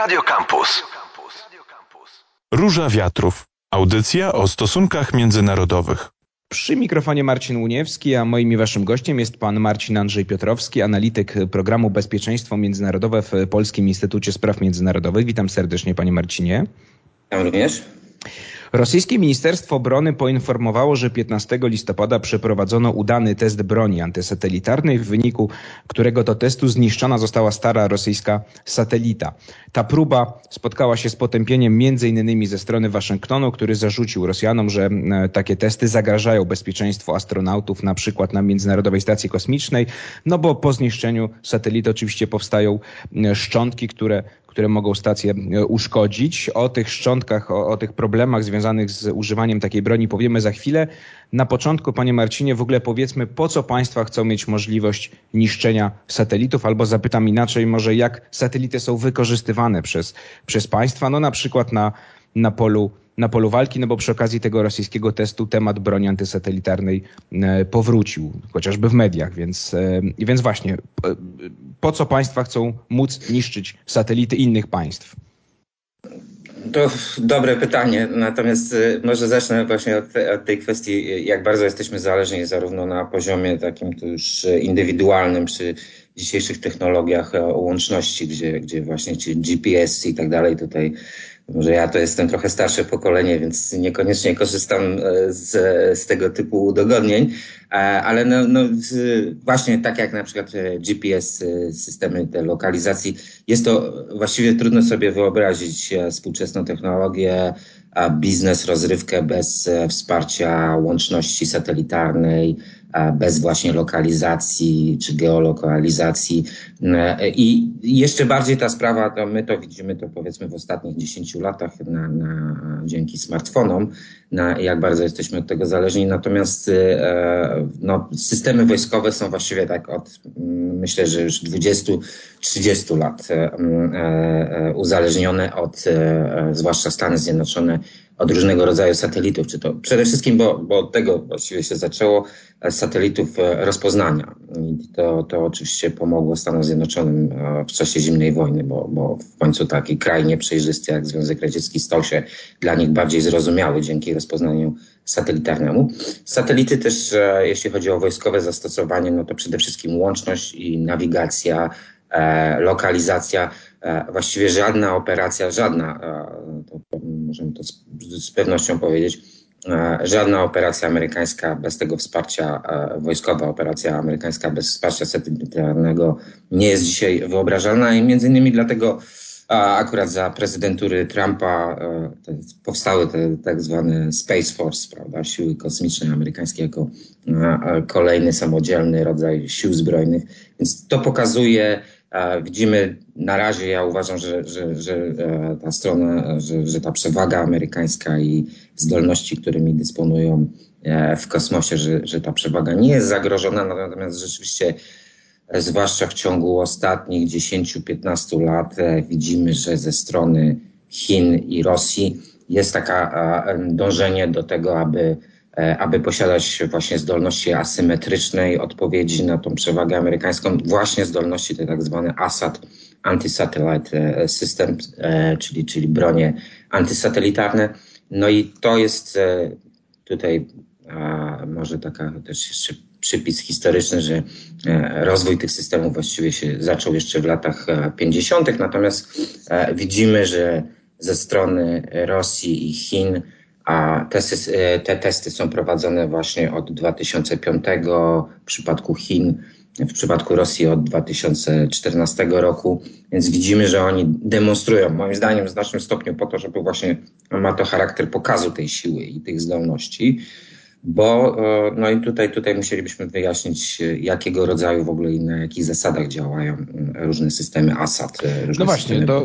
Radio Campus. Róża Wiatrów. Audycja o stosunkach międzynarodowych. Przy mikrofonie Marcin Łuniewski, a moim i waszym gościem jest pan Marcin Andrzej Piotrowski, analityk programu Bezpieczeństwo Międzynarodowe w Polskim Instytucie Spraw Międzynarodowych. Witam serdecznie, panie Marcinie. Witam również. Rosyjskie Ministerstwo Obrony poinformowało, że 15 listopada przeprowadzono udany test broni antysatelitarnej, w wyniku którego to testu zniszczona została stara rosyjska satelita. Ta próba spotkała się z potępieniem innymi ze strony Waszyngtonu, który zarzucił Rosjanom, że e, takie testy zagrażają bezpieczeństwu astronautów, na przykład na Międzynarodowej Stacji Kosmicznej, no bo po zniszczeniu satelity oczywiście powstają e, szczątki, które które mogą stację e, uszkodzić. O tych szczątkach, o, o, tych problemach związanych z używaniem takiej broni powiemy za chwilę. Na początku, panie Marcinie, w ogóle powiedzmy, po co państwa chcą mieć możliwość niszczenia satelitów, albo zapytam inaczej, może jak satelity są wykorzystywane przez, przez państwa, no na przykład na, na polu na polu walki, no bo przy okazji tego rosyjskiego testu temat broni antysatelitarnej e, powrócił, chociażby w mediach, więc, e, więc właśnie, po co państwa chcą móc niszczyć satelity innych państw? To dobre pytanie, natomiast e, może zacznę właśnie od, od, tej kwestii, jak bardzo jesteśmy zależni zarówno na poziomie takim to już indywidualnym przy dzisiejszych technologiach łączności, gdzie, gdzie właśnie ci GPS i tak dalej tutaj może ja to jestem trochę starsze pokolenie, więc niekoniecznie korzystam e, z, z tego typu udogodnień, e, ale no, no, właśnie tak jak na przykład e, GPS, systemy te lokalizacji, jest to właściwie trudno sobie wyobrazić współczesną technologię, biznes, rozrywkę bez wsparcia łączności satelitarnej, bez właśnie lokalizacji czy geolokalizacji. I jeszcze bardziej ta sprawa, to my to widzimy to powiedzmy w ostatnich 10 latach na, na, dzięki smartfonom, na jak bardzo jesteśmy od tego zależni. Natomiast e, no, systemy wojskowe są właściwie tak od myślę, że już 20-30 lat e, e, uzależnione od, zwłaszcza Stany Zjednoczone, od różnego rodzaju satelitów, czy to przede wszystkim, bo, bo od tego właściwie się zaczęło, e, satelitów e, rozpoznania. I to, to oczywiście pomogło Stanom Zjednoczonym e, w czasie zimnej wojny, bo, bo w końcu taki kraj nieprzejrzysty jak Związek Radziecki stał się dla nich bardziej zrozumiały dzięki rozpoznaniu satelitarnemu. Satelity też, jeśli chodzi o wojskowe zastosowanie, no to przede wszystkim łączność i nawigacja, lokalizacja. Właściwie żadna operacja, żadna, to możemy to z, pewnością powiedzieć, e, żadna operacja amerykańska bez tego wsparcia, e, wojskowa operacja amerykańska bez wsparcia satelitarnego nie jest dzisiaj wyobrażalna i między innymi dlatego akurat za prezydentury Trumpa e, powstały te tak zwane Space Force, prawda, siły kosmiczne amerykańskie jako kolejny samodzielny rodzaj sił zbrojnych. Więc to pokazuje Widzimy na razie, ja uważam, że, że, że e, ta strona, że, że ta przewaga amerykańska i zdolności, którymi dysponują e, w kosmosie, że, że ta przewaga nie jest zagrożona, natomiast rzeczywiście, e, zwłaszcza w ciągu ostatnich 10-15 lat, widzimy, że ze strony Chin i Rosji jest taka dążenie do tego, aby aby posiadać właśnie zdolności asymetrycznej odpowiedzi na tą przewagę amerykańską, właśnie zdolności te tak zwane ASAT, Anti-Satellite e, System, e, czyli, czyli bronie antysatelitarne. No i to jest tutaj może taka też jeszcze przypis historyczny, że rozwój tych systemów właściwie się zaczął jeszcze w latach 50., natomiast widzimy, że ze strony Rosji i Chin a te, e, te testy są prowadzone właśnie od 2005 w przypadku Chin, w przypadku Rosji od 2014 roku, więc widzimy, że oni demonstrują, moim zdaniem, w znacznym stopniu po to, żeby właśnie ma to charakter pokazu tej siły i tych zdolności bo e, no i tutaj, tutaj musielibyśmy wyjaśnić, jakiego rodzaju w ogóle i na jakich zasadach działają mm, różne systemy ASAT. E, no właśnie, systemy... to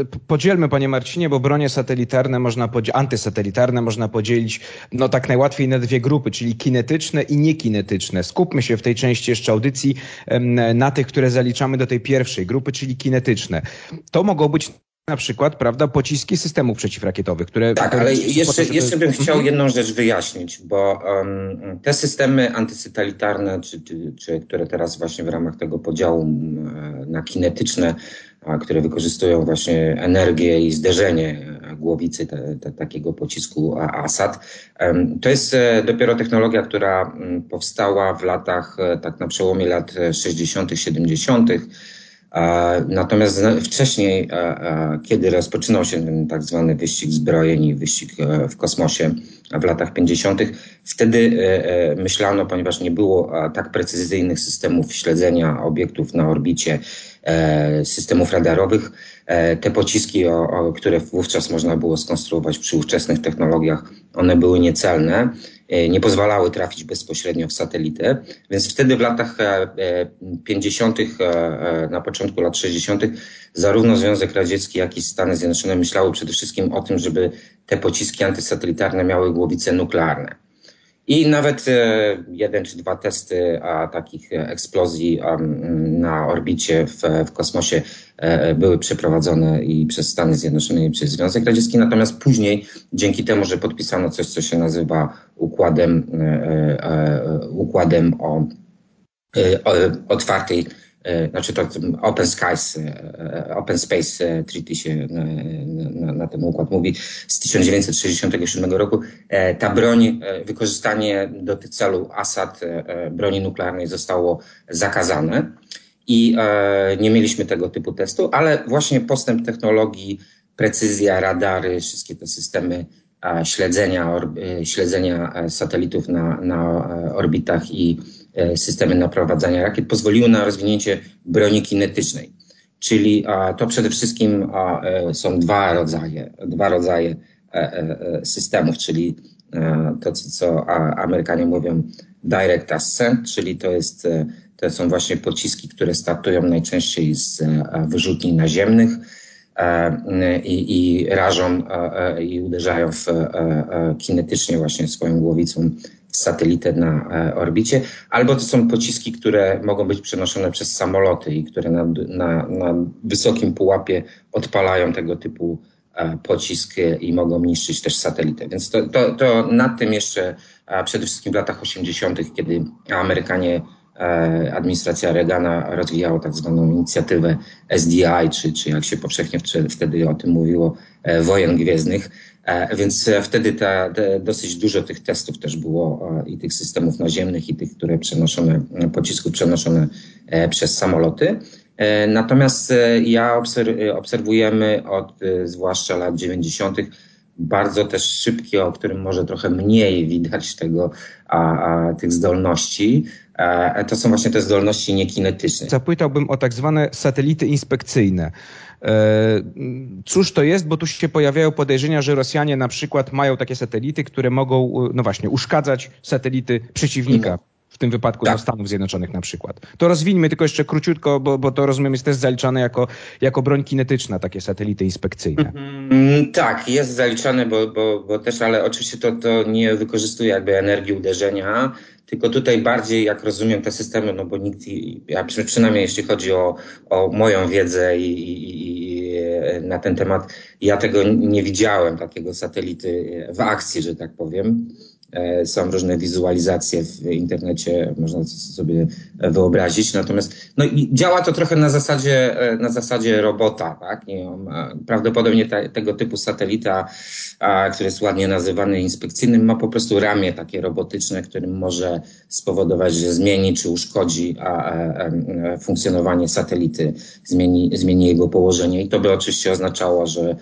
e, podzielmy panie Marcinie, bo bronie satelitarne można podzielić, antysatelitarne można podzielić no tak najłatwiej na dwie grupy, czyli kinetyczne i niekinetyczne. Skupmy się w tej części jeszcze audycji na tych, które zaliczamy do tej pierwszej grupy, czyli kinetyczne. To mogą być na przykład, prawda, pociski systemów przeciwrakietowych, które... Tak, ale jeszcze, żeby... jeszcze bym chciał mhm. jedną rzecz wyjaśnić, bo um, te systemy antysatelitarne, czy, czy, czy, które teraz właśnie w ramach tego podziału na kinetyczne, które wykorzystują właśnie energię i zderzenie głowicy te, te, takiego pocisku ASAD. To jest e, dopiero technologia, która powstała w latach, e, tak na przełomie lat 60., 70., Natomiast wcześniej, kiedy rozpoczynał się ten tak zwany wyścig zbrojeń i wyścig e, w kosmosie w latach 50., wtedy e, e, myślano, ponieważ nie było tak precyzyjnych systemów śledzenia obiektów na orbicie, systemów radarowych, te pociski, które wówczas można było skonstruować przy ówczesnych technologiach, one były niecelne nie pozwalały trafić bezpośrednio w satelitę, więc wtedy w latach 50., e, e, na początku lat 60., zarówno Związek Radziecki, jak i Stany Zjednoczone myślały przede wszystkim o tym, żeby te pociski antysatelitarne miały głowice nuklearne. I nawet e, jeden czy dwa testy a, takich eksplozji na orbicie w, w kosmosie e, były przeprowadzone i przez Stany Zjednoczone i przez Związek Radziecki. Natomiast później, dzięki temu, że podpisano coś, co się nazywa układem, e, układem o, otwartej znaczy to Open Skies, e, e, Open Space Treaty się na, na, ten układ mówi z 1967 roku. Ta broń, wykorzystanie do tych celu Assad broni nuklearnej zostało zakazane i nie mieliśmy tego typu testu, ale właśnie postęp technologii, precyzja, radary, wszystkie te systemy śledzenia, śledzenia satelitów na, na orbitach i E, systemy naprowadzania rakiet pozwoliły na rozwinięcie broni kinetycznej. Czyli to przede wszystkim e, są dwa rodzaje, dwa rodzaje e, systemów, czyli to, co Amerykanie mówią direct ascent, czyli to, jest, to są właśnie pociski, które startują najczęściej z wyrzutni naziemnych i, i rażą i uderzają w, kinetycznie właśnie swoją głowicą satelitę na e, orbicie, albo to są pociski, które mogą być przenoszone przez samoloty i które na, na, na wysokim pułapie odpalają tego typu e, pocisk i mogą niszczyć też satelitę. Więc to, to, to nad tym jeszcze przede wszystkim w latach 80., kiedy Amerykanie administracja Reagana rozwijała tak zwaną inicjatywę SDI, czy, czy jak się powszechnie wtedy o tym mówiło, wojen gwiezdnych, E, więc wtedy ta, te, dosyć dużo tych testów też było i tych systemów naziemnych, i tych, które przenoszone, pocisków przenoszone e, przez samoloty. E, natomiast ja obserwujemy od zwłaszcza lat 90. bardzo też szybkie, o którym może trochę mniej widać tego, a, a tych zdolności. To są właśnie te zdolności niekinetyczne. Zapytałbym o tak zwane satelity inspekcyjne. E, cóż to jest, bo tu się pojawiają podejrzenia, że Rosjanie na przykład mają takie satelity, które mogą, no właśnie, uszkadzać satelity przeciwnika. W tym wypadku tak. no, Stanów Zjednoczonych na przykład. To rozwińmy tylko jeszcze króciutko, bo, bo to rozumiem jest też zaliczane jako, jako broń kinetyczna, takie satelity inspekcyjne. Mm, tak, jest zaliczane, bo, bo, bo też, ale oczywiście to, to nie wykorzystuje jakby energii uderzenia, tylko tutaj bardziej, jak rozumiem te systemy, no bo nikt, ja przynajmniej jeśli chodzi o, o moją wiedzę i, i, i na ten temat, ja tego nie widziałem, takiego satelity w akcji, że tak powiem. E, są różne wizualizacje w internecie, można sobie wyobrazić. Natomiast no, działa to trochę na zasadzie, e, na zasadzie robota. Tak? Prawdopodobnie ta, tego typu satelita, a, który jest ładnie nazywany inspekcyjnym, ma po prostu ramię takie robotyczne, którym może spowodować, że zmieni czy uszkodzi a, a funkcjonowanie satelity, zmieni, zmieni jego położenie. I to by oczywiście oznaczało, że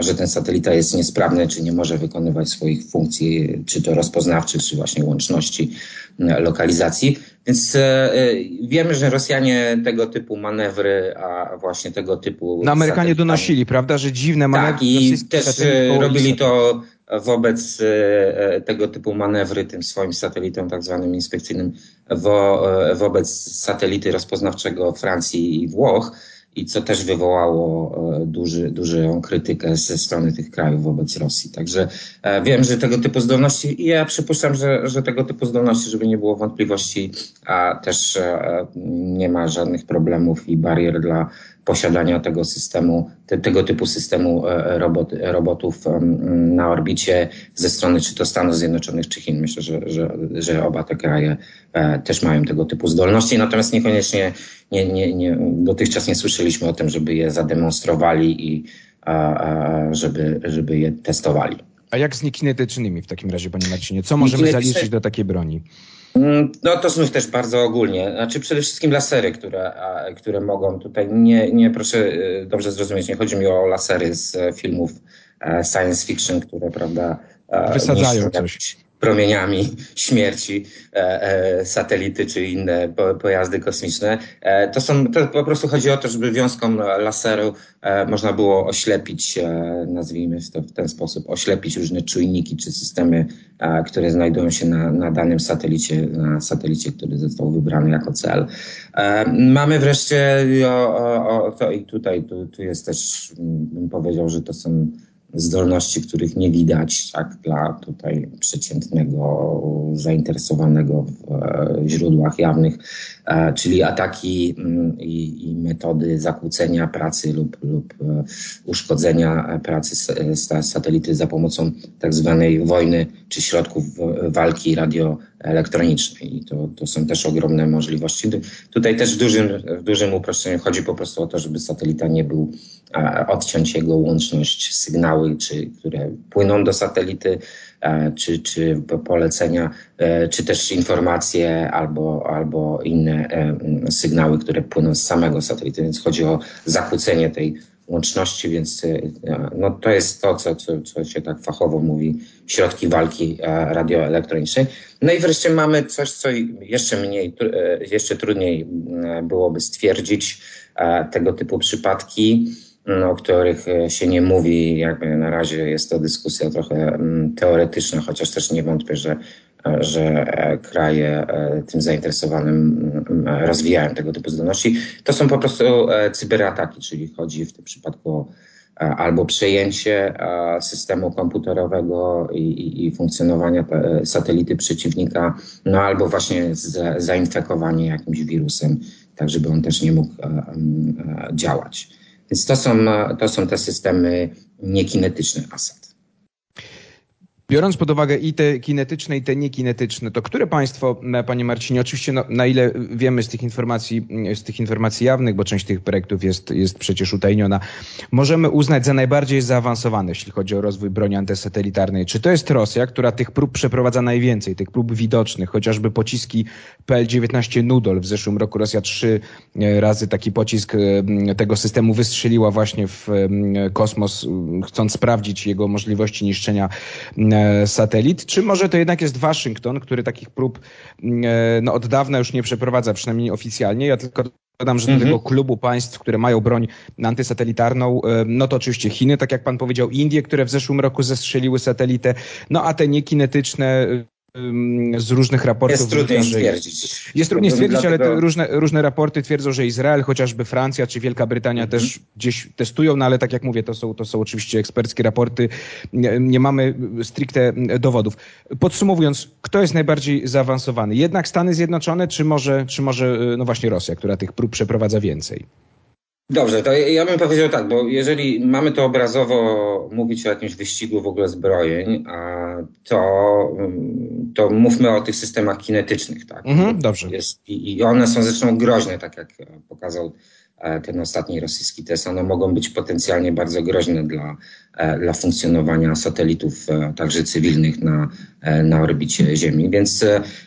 że ten satelita jest niesprawny, czy nie może wykonywać swoich funkcji, czy to rozpoznawczych, czy właśnie łączności lokalizacji. Więc e, e, wiemy, że Rosjanie tego typu manewry, a właśnie tego typu. No Amerykanie donosili, prawda, że dziwne manewry. Tak, i też e, robili to wobec tego typu manewry tym swoim satelitom tak zwanym inspekcyjnym wo, wobec satelity rozpoznawczego Francji i Włoch i co też wywołało e, duży, dużą krytykę ze strony tych krajów wobec Rosji. Także e, wiem, że tego typu zdolności, i ja przypuszczam, że, że tego typu zdolności, żeby nie było wątpliwości, a też e, nie ma żadnych problemów i barier dla posiadania tego systemu, te, tego typu systemu e, robot, robotów na orbicie ze strony czy to Stanów Zjednoczonych, czy Chin. Myślę, że, że, że oba te kraje e, też mają tego typu zdolności, natomiast niekoniecznie nie, nie, nie, dotychczas nie słyszeliśmy o tym, żeby je zademonstrowali i żeby, żeby je testowali. A jak z niekinetycznymi w takim razie, panie Marcinie? Co możemy zaliczyć do takiej broni? Mm, no to znów też bardzo ogólnie. Znaczy przede wszystkim lasery, które, które mogą tutaj, nie, nie proszę y, dobrze zrozumieć, nie chodzi mi o lasery z filmów e, science fiction, które prawda wysadzają coś promieniami śmierci e, e, satelity czy inne po, pojazdy kosmiczne. E, to, są, to po prostu chodzi o to, żeby wiązką laseru można było oślepić, nazwijmy to w ten sposób, oślepić różne czujniki czy systemy, które znajdują się na, na danym satelicie, na satelicie, który został wybrany jako cel. Mamy wreszcie o, o, o to i tutaj tu, tu jest też, bym powiedział, że to są zdolności, których nie widać tak, dla tutaj przeciętnego zainteresowanego w e, źródłach jawnych, e, czyli ataki mm, i, i metody zakłócenia pracy lub, lub e, uszkodzenia pracy satelity za pomocą tak zwanej wojny czy środków walki radioelektronicznej. I to, to są też ogromne możliwości. Tutaj też w dużym, w dużym uproszczeniu chodzi po prostu o to, żeby satelita nie był, odciąć jego łączność, sygnały, czy, które płyną do satelity, czy, czy polecenia, e, czy też informacje albo, albo inne e, sygnały, które płyną z samego satelity. Więc chodzi o zakłócenie tej łączności, więc e, no, to jest to, co, co, co się tak fachowo mówi, środki walki radioelektronicznej. No i wreszcie mamy coś, co jeszcze mniej, jeszcze trudniej byłoby stwierdzić tego typu przypadki o których się nie mówi. Jakby na razie jest to dyskusja trochę teoretyczna, chociaż też nie wątpię, że, że kraje e, tym zainteresowanym rozwijają tego typu zdolności. To są po prostu e, cyberataki, czyli chodzi w tym przypadku o e, albo przejęcie systemu komputerowego i, i, i, funkcjonowania satelity przeciwnika, no albo właśnie zainfekowanie jakimś wirusem, tak żeby on też nie mógł działać. Więc to są, to są te systemy niekinetyczne ASAT. Biorąc pod uwagę i te kinetyczne, i te niekinetyczne, to które państwo, panie Marcinie, oczywiście no, na ile wiemy z tych informacji, z tych informacji jawnych, bo część tych projektów jest, jest przecież utajniona, możemy uznać za najbardziej zaawansowane, jeśli chodzi o rozwój broni antysatelitarnej. Czy to jest Rosja, która tych prób przeprowadza najwięcej, tych prób widocznych, chociażby pociski PL-19 Nudol. W zeszłym roku Rosja trzy e, razy taki pocisk e, tego systemu wystrzeliła właśnie w e, kosmos, chcąc sprawdzić jego możliwości niszczenia E, satelit, czy może to jednak jest Waszyngton, który takich prób mm, e, no, od dawna już nie przeprowadza, przynajmniej oficjalnie. Ja tylko Dodam, że do mhm. tego klubu państw, które mają broń antysatelitarną, e, no to oczywiście Chiny, tak jak pan powiedział, Indie, które w zeszłym roku zestrzeliły satelitę, no a te niekinetyczne z różnych raportów. Jest trudniej stwierdzić. Jest trudniej stwierdzić, ale różne, różne raporty twierdzą, że Izrael, chociażby Francja czy Wielka Brytania mhm. też gdzieś testują, no ale tak jak mówię, to są, to są oczywiście eksperckie raporty. Nie, nie mamy stricte dowodów. Podsumowując, kto jest najbardziej zaawansowany? Jednak Stany Zjednoczone, czy może, czy może no właśnie Rosja, która tych prób przeprowadza więcej? Dobrze, to ja bym powiedział tak, bo jeżeli mamy to obrazowo mówić o jakimś wyścigu w ogóle zbrojeń, to, to mówmy o tych systemach kinetycznych, tak? Mhm, dobrze. Jest, i, I one są zresztą groźne, tak jak pokazał e, ten ostatni rosyjski test. One mogą być potencjalnie bardzo groźne dla, e, dla funkcjonowania satelitów, e, także cywilnych na, na orbicie Ziemi. Więc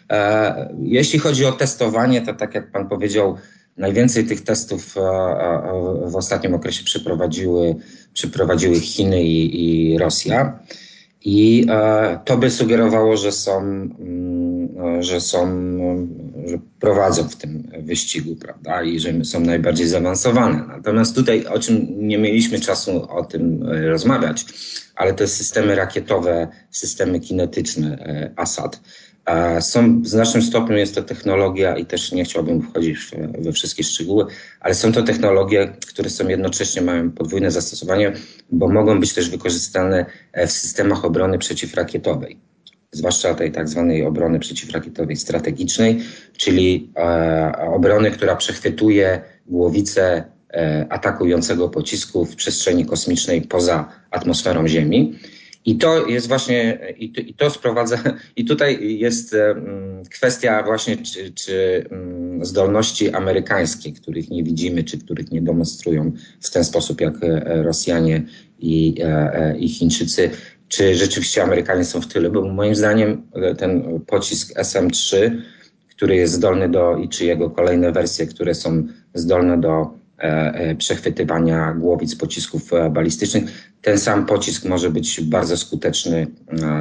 e, jeśli chodzi o testowanie, to tak jak pan powiedział, Najwięcej tych testów w ostatnim okresie przeprowadziły, przeprowadziły Chiny i, i Rosja. I e, to by sugerowało, że są, mm, że są, że prowadzą w tym wyścigu, prawda, i że są najbardziej zaawansowane. Natomiast tutaj, o czym nie mieliśmy czasu o tym e, rozmawiać, ale te systemy rakietowe, systemy kinetyczne e, ASAD, są w znacznym stopniu jest to technologia i też nie chciałbym wchodzić we wszystkie szczegóły, ale są to technologie, które są jednocześnie mają podwójne zastosowanie, bo mogą być też wykorzystane e, w systemach obrony przeciwrakietowej, zwłaszcza tej tak zwanej obrony przeciwrakietowej strategicznej, czyli e, obrony, która przechwytuje głowice atakującego pocisku w przestrzeni kosmicznej poza atmosferą Ziemi. I to jest właśnie, i to, i to sprowadza, i tutaj jest kwestia właśnie, czy, czy zdolności amerykańskie, których nie widzimy, czy których nie demonstrują w ten sposób jak Rosjanie i, i Chińczycy, czy rzeczywiście Amerykanie są w tyle, bo moim zdaniem ten pocisk SM-3, który jest zdolny do, i czy jego kolejne wersje, które są zdolne do e, e, przechwytywania głowic pocisków e, balistycznych, ten sam pocisk może być bardzo skuteczny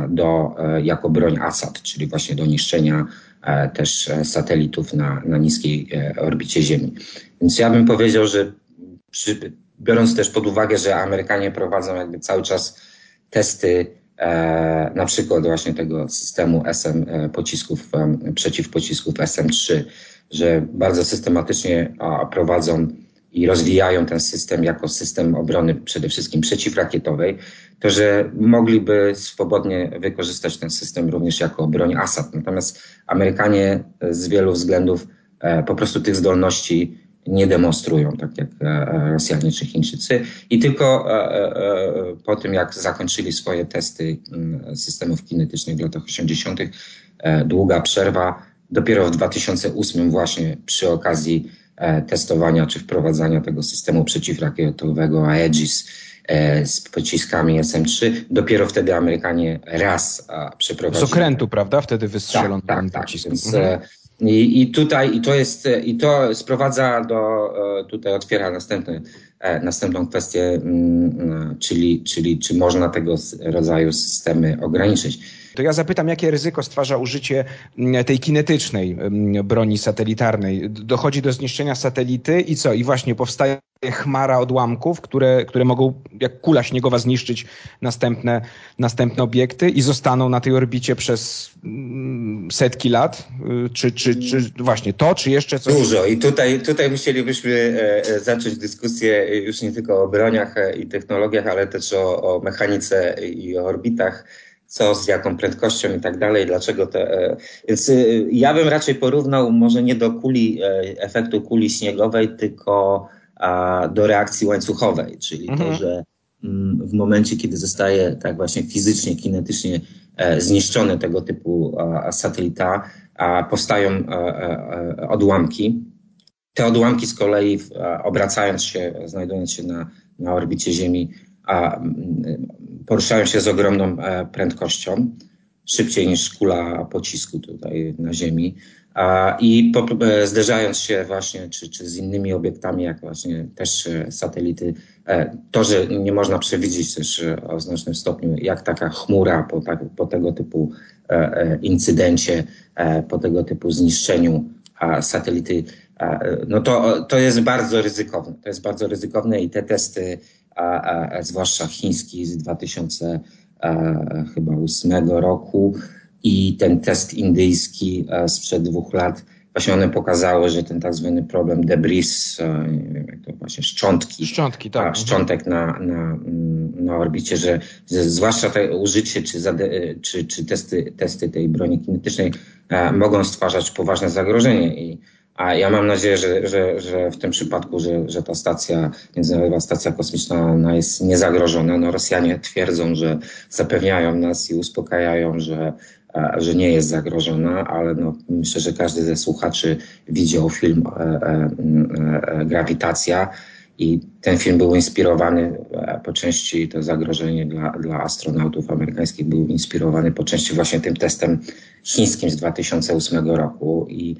do, jako broń ASAT, czyli właśnie do niszczenia też satelitów na, na niskiej orbicie Ziemi. Więc ja bym powiedział, że przy, biorąc też pod uwagę, że Amerykanie prowadzą jakby cały czas testy e, na przykład właśnie tego systemu SM e, pocisków, e, przeciwpocisków SM-3, że bardzo systematycznie prowadzą i rozwijają ten system jako system obrony przede wszystkim przeciwrakietowej, to że mogliby swobodnie wykorzystać ten system również jako broń ASAD. Natomiast Amerykanie z wielu względów po prostu tych zdolności nie demonstrują, tak jak e, e, Rosjanie czy Chińczycy. I tylko e, po tym, jak zakończyli swoje testy mm, systemów kinetycznych w latach 80., długa przerwa, dopiero w 2008 właśnie przy okazji testowania czy wprowadzania tego systemu przeciwrakietowego Aegis z pociskami SM-3. Dopiero wtedy Amerykanie raz przeprowadzili. Z okrętu, prawda? Wtedy wystrzelono tak, tak, tak. Więc, mhm. I, I tutaj, i to jest, i to sprowadza do, e, tutaj otwiera następny, e, następną kwestię, mm, czyli, czyli czy można tego rodzaju systemy ograniczyć. To ja zapytam, jakie ryzyko stwarza użycie mm, tej kinetycznej mm, broni satelitarnej? Dochodzi do zniszczenia satelity i co? I właśnie powstaje chmara odłamków, które, które mogą jak kula śniegowa zniszczyć następne, następne obiekty i zostaną na tej orbicie przez mm, setki lat? Y, czy, czy, czy właśnie to, czy jeszcze coś? Dużo i tutaj, tutaj musielibyśmy e, e, zacząć dyskusję już nie tylko o broniach e, i technologiach, ale też o, o mechanice i o orbitach co, z jaką prędkością i tak dalej, dlaczego te. Więc ja bym raczej porównał może nie do kuli, efektu kuli śniegowej, tylko do reakcji łańcuchowej, czyli mhm. to, że mm, w momencie, kiedy zostaje tak właśnie fizycznie, kinetycznie e, zniszczony tego typu satelita, powstają e, e, odłamki. Te odłamki z kolei obracając się, znajdując się na, na orbicie Ziemi, poruszają się z ogromną prędkością, szybciej niż kula pocisku tutaj na Ziemi i e, zderzając się właśnie czy, czy z innymi obiektami, jak właśnie też e, satelity, e, to, że nie można przewidzieć też o znacznym stopniu, jak taka chmura po, tak, po tego typu incydencie, po tego typu zniszczeniu satelity, no to, to jest bardzo ryzykowne. To jest bardzo ryzykowne i te testy, zwłaszcza chiński z 2008 roku, i ten test indyjski e, sprzed dwóch lat, właśnie one pokazały, że ten tak zwany problem debris, e, nie wiem jak to właśnie, szczątki, szczątki tak. szczątek na, na, mm, na orbicie, że, zwłaszcza te użycie czy, czy, czy testy, testy tej broni kinetycznej e, mogą stwarzać poważne zagrożenie i a ja mam nadzieję, że, że, że w tym przypadku, że, że ta stacja, Międzynarodowa Stacja Kosmiczna ona jest niezagrożona. No Rosjanie twierdzą, że zapewniają nas i uspokajają, że że nie jest zagrożona, ale no, myślę, że każdy ze słuchaczy widział film e, e, e, Grawitacja i ten film był inspirowany po części, to zagrożenie dla, dla astronautów amerykańskich był inspirowany po części właśnie tym testem chińskim z 2008 roku i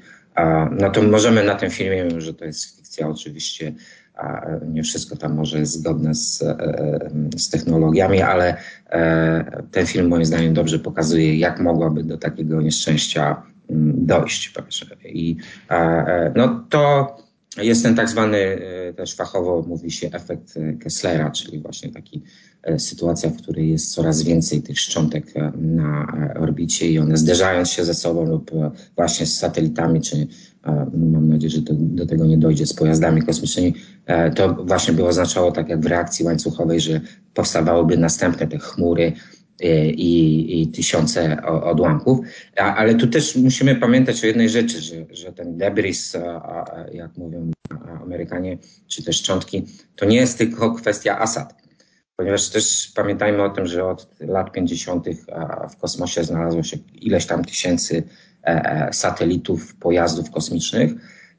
no to możemy na tym filmie, że to jest fikcja oczywiście, a nie wszystko tam może jest zgodne z, e, z technologiami, ale e, ten film moim zdaniem dobrze pokazuje, jak mogłaby do takiego nieszczęścia mm, dojść. I e, no to jest ten tak zwany, też fachowo mówi się efekt Kesslera, czyli właśnie taki sytuacja, w której jest coraz więcej tych szczątek na orbicie i one zderzając się ze sobą lub właśnie z satelitami czy mam nadzieję, że to, do tego nie dojdzie z pojazdami kosmicznymi, e, to właśnie by oznaczało, tak jak w reakcji łańcuchowej, że powstawałyby następne te chmury i, i tysiące odłamków. Ale tu też musimy pamiętać o jednej rzeczy, że, że ten debris, jak mówią Amerykanie, czy też szczątki, to nie jest tylko kwestia Assad. Ponieważ też pamiętajmy o tym, że od lat 50. w kosmosie znalazło się ileś tam tysięcy e, e, satelitów, pojazdów kosmicznych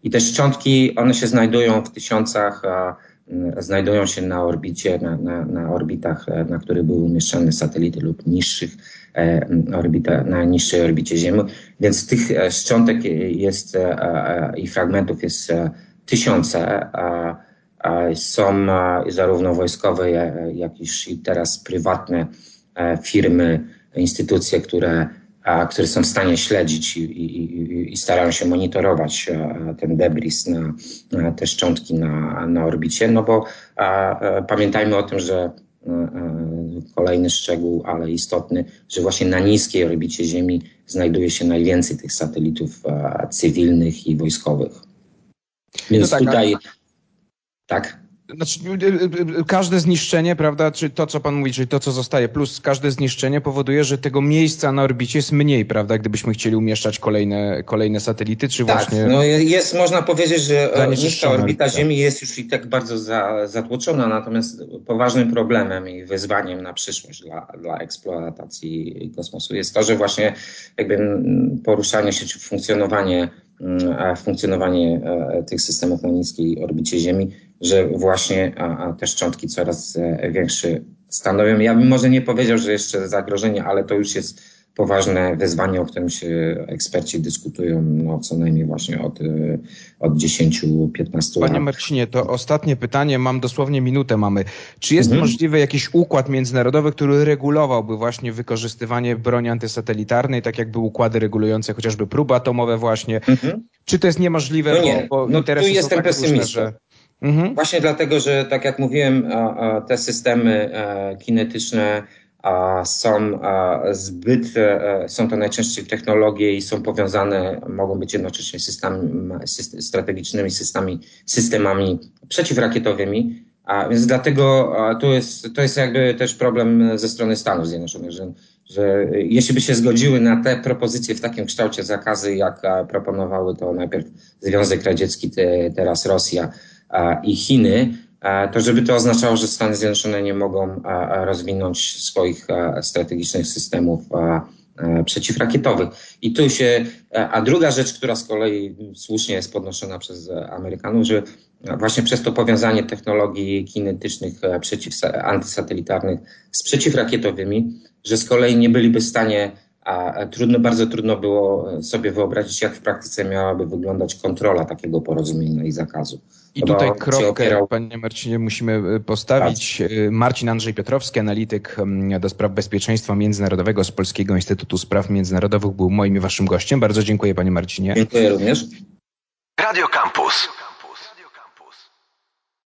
i te szczątki, one się znajdują w tysiącach znajdują się na orbicie, na, na, na orbitach, e, na których były umieszczone satelity lub niższych e, orbita, na niższej orbicie Ziemi. Więc tych e, szczątek jest i fragmentów jest tysiące. Są zarówno wojskowe, jak i teraz prywatne firmy, instytucje, które które są w stanie śledzić i, i, i starają się monitorować e, ten debris na, te szczątki na, na orbicie, no bo a, a, pamiętajmy o tym, że a, e, kolejny szczegół, ale istotny, że właśnie na niskiej orbicie Ziemi znajduje się najwięcej tych satelitów cywilnych i wojskowych. Więc no tak, tutaj. Tak. Znaczy, y, y, y, każde zniszczenie, prawda, czy to, co pan mówi, czyli to, co zostaje, plus każde zniszczenie powoduje, że tego miejsca na orbicie jest mniej, prawda, gdybyśmy chcieli umieszczać kolejne, kolejne satelity, czy tak, właśnie... no jest, można powiedzieć, że e, niska orbita Ziemi jest już i tak bardzo za, zatłoczona, natomiast poważnym problemem i wyzwaniem na przyszłość dla, dla eksploatacji kosmosu jest to, że właśnie jakby poruszanie się, czy funkcjonowanie funkcjonowanie e, tych systemów na niskiej orbicie Ziemi, że właśnie te szczątki coraz e, większe stanowią. Ja bym może nie powiedział, że jeszcze zagrożenie, ale to już jest poważne wyzwanie, o którym się eksperci dyskutują no, co najmniej właśnie od, e, od 10-15 lat. Panie Marcinie, to ostatnie pytanie, mam dosłownie minutę mamy. Czy jest mhm. możliwy jakiś układ międzynarodowy, który regulowałby właśnie wykorzystywanie broni antysatelitarnej, tak jakby układy regulujące chociażby próby atomowe właśnie? Mhm. Czy to jest niemożliwe, no nie. bo, bo no, tu jestem tak różne, że... Mhm. Właśnie dlatego, że tak jak mówiłem, te systemy e, kinetyczne są zbyt, e, są to najczęściej technologie i są powiązane, mogą być jednocześnie systemami, strategicznymi systemami, systemami przeciwrakietowymi. A więc dlatego to jest, to jest jakby też problem ze strony Stanów Zjednoczonych, że, że jeśli by się zgodziły na te propozycje w takim kształcie zakazy, jak proponowały to najpierw Związek Radziecki, te, teraz Rosja i Chiny, to żeby to oznaczało, że Stany Zjednoczone nie mogą rozwinąć swoich strategicznych systemów przeciwrakietowych. I tu się, a druga rzecz, która z kolei słusznie jest podnoszona przez Amerykanów, że właśnie przez to powiązanie technologii kinetycznych przeciw, antysatelitarnych z przeciwrakietowymi, że z kolei nie byliby w stanie a trudno, bardzo trudno było sobie wyobrazić, jak w praktyce miałaby wyglądać kontrola takiego porozumienia i zakazu. I tutaj kropkę, opierał... panie Marcinie, musimy y, postawić. Tak. Y, Marcin Andrzej Piotrowski, analityk mm, do spraw bezpieczeństwa międzynarodowego z Polskiego Instytutu Spraw Międzynarodowych, był moim i waszym gościem. Bardzo dziękuję, panie Marcinie. Dziękuję również. Radio Campus.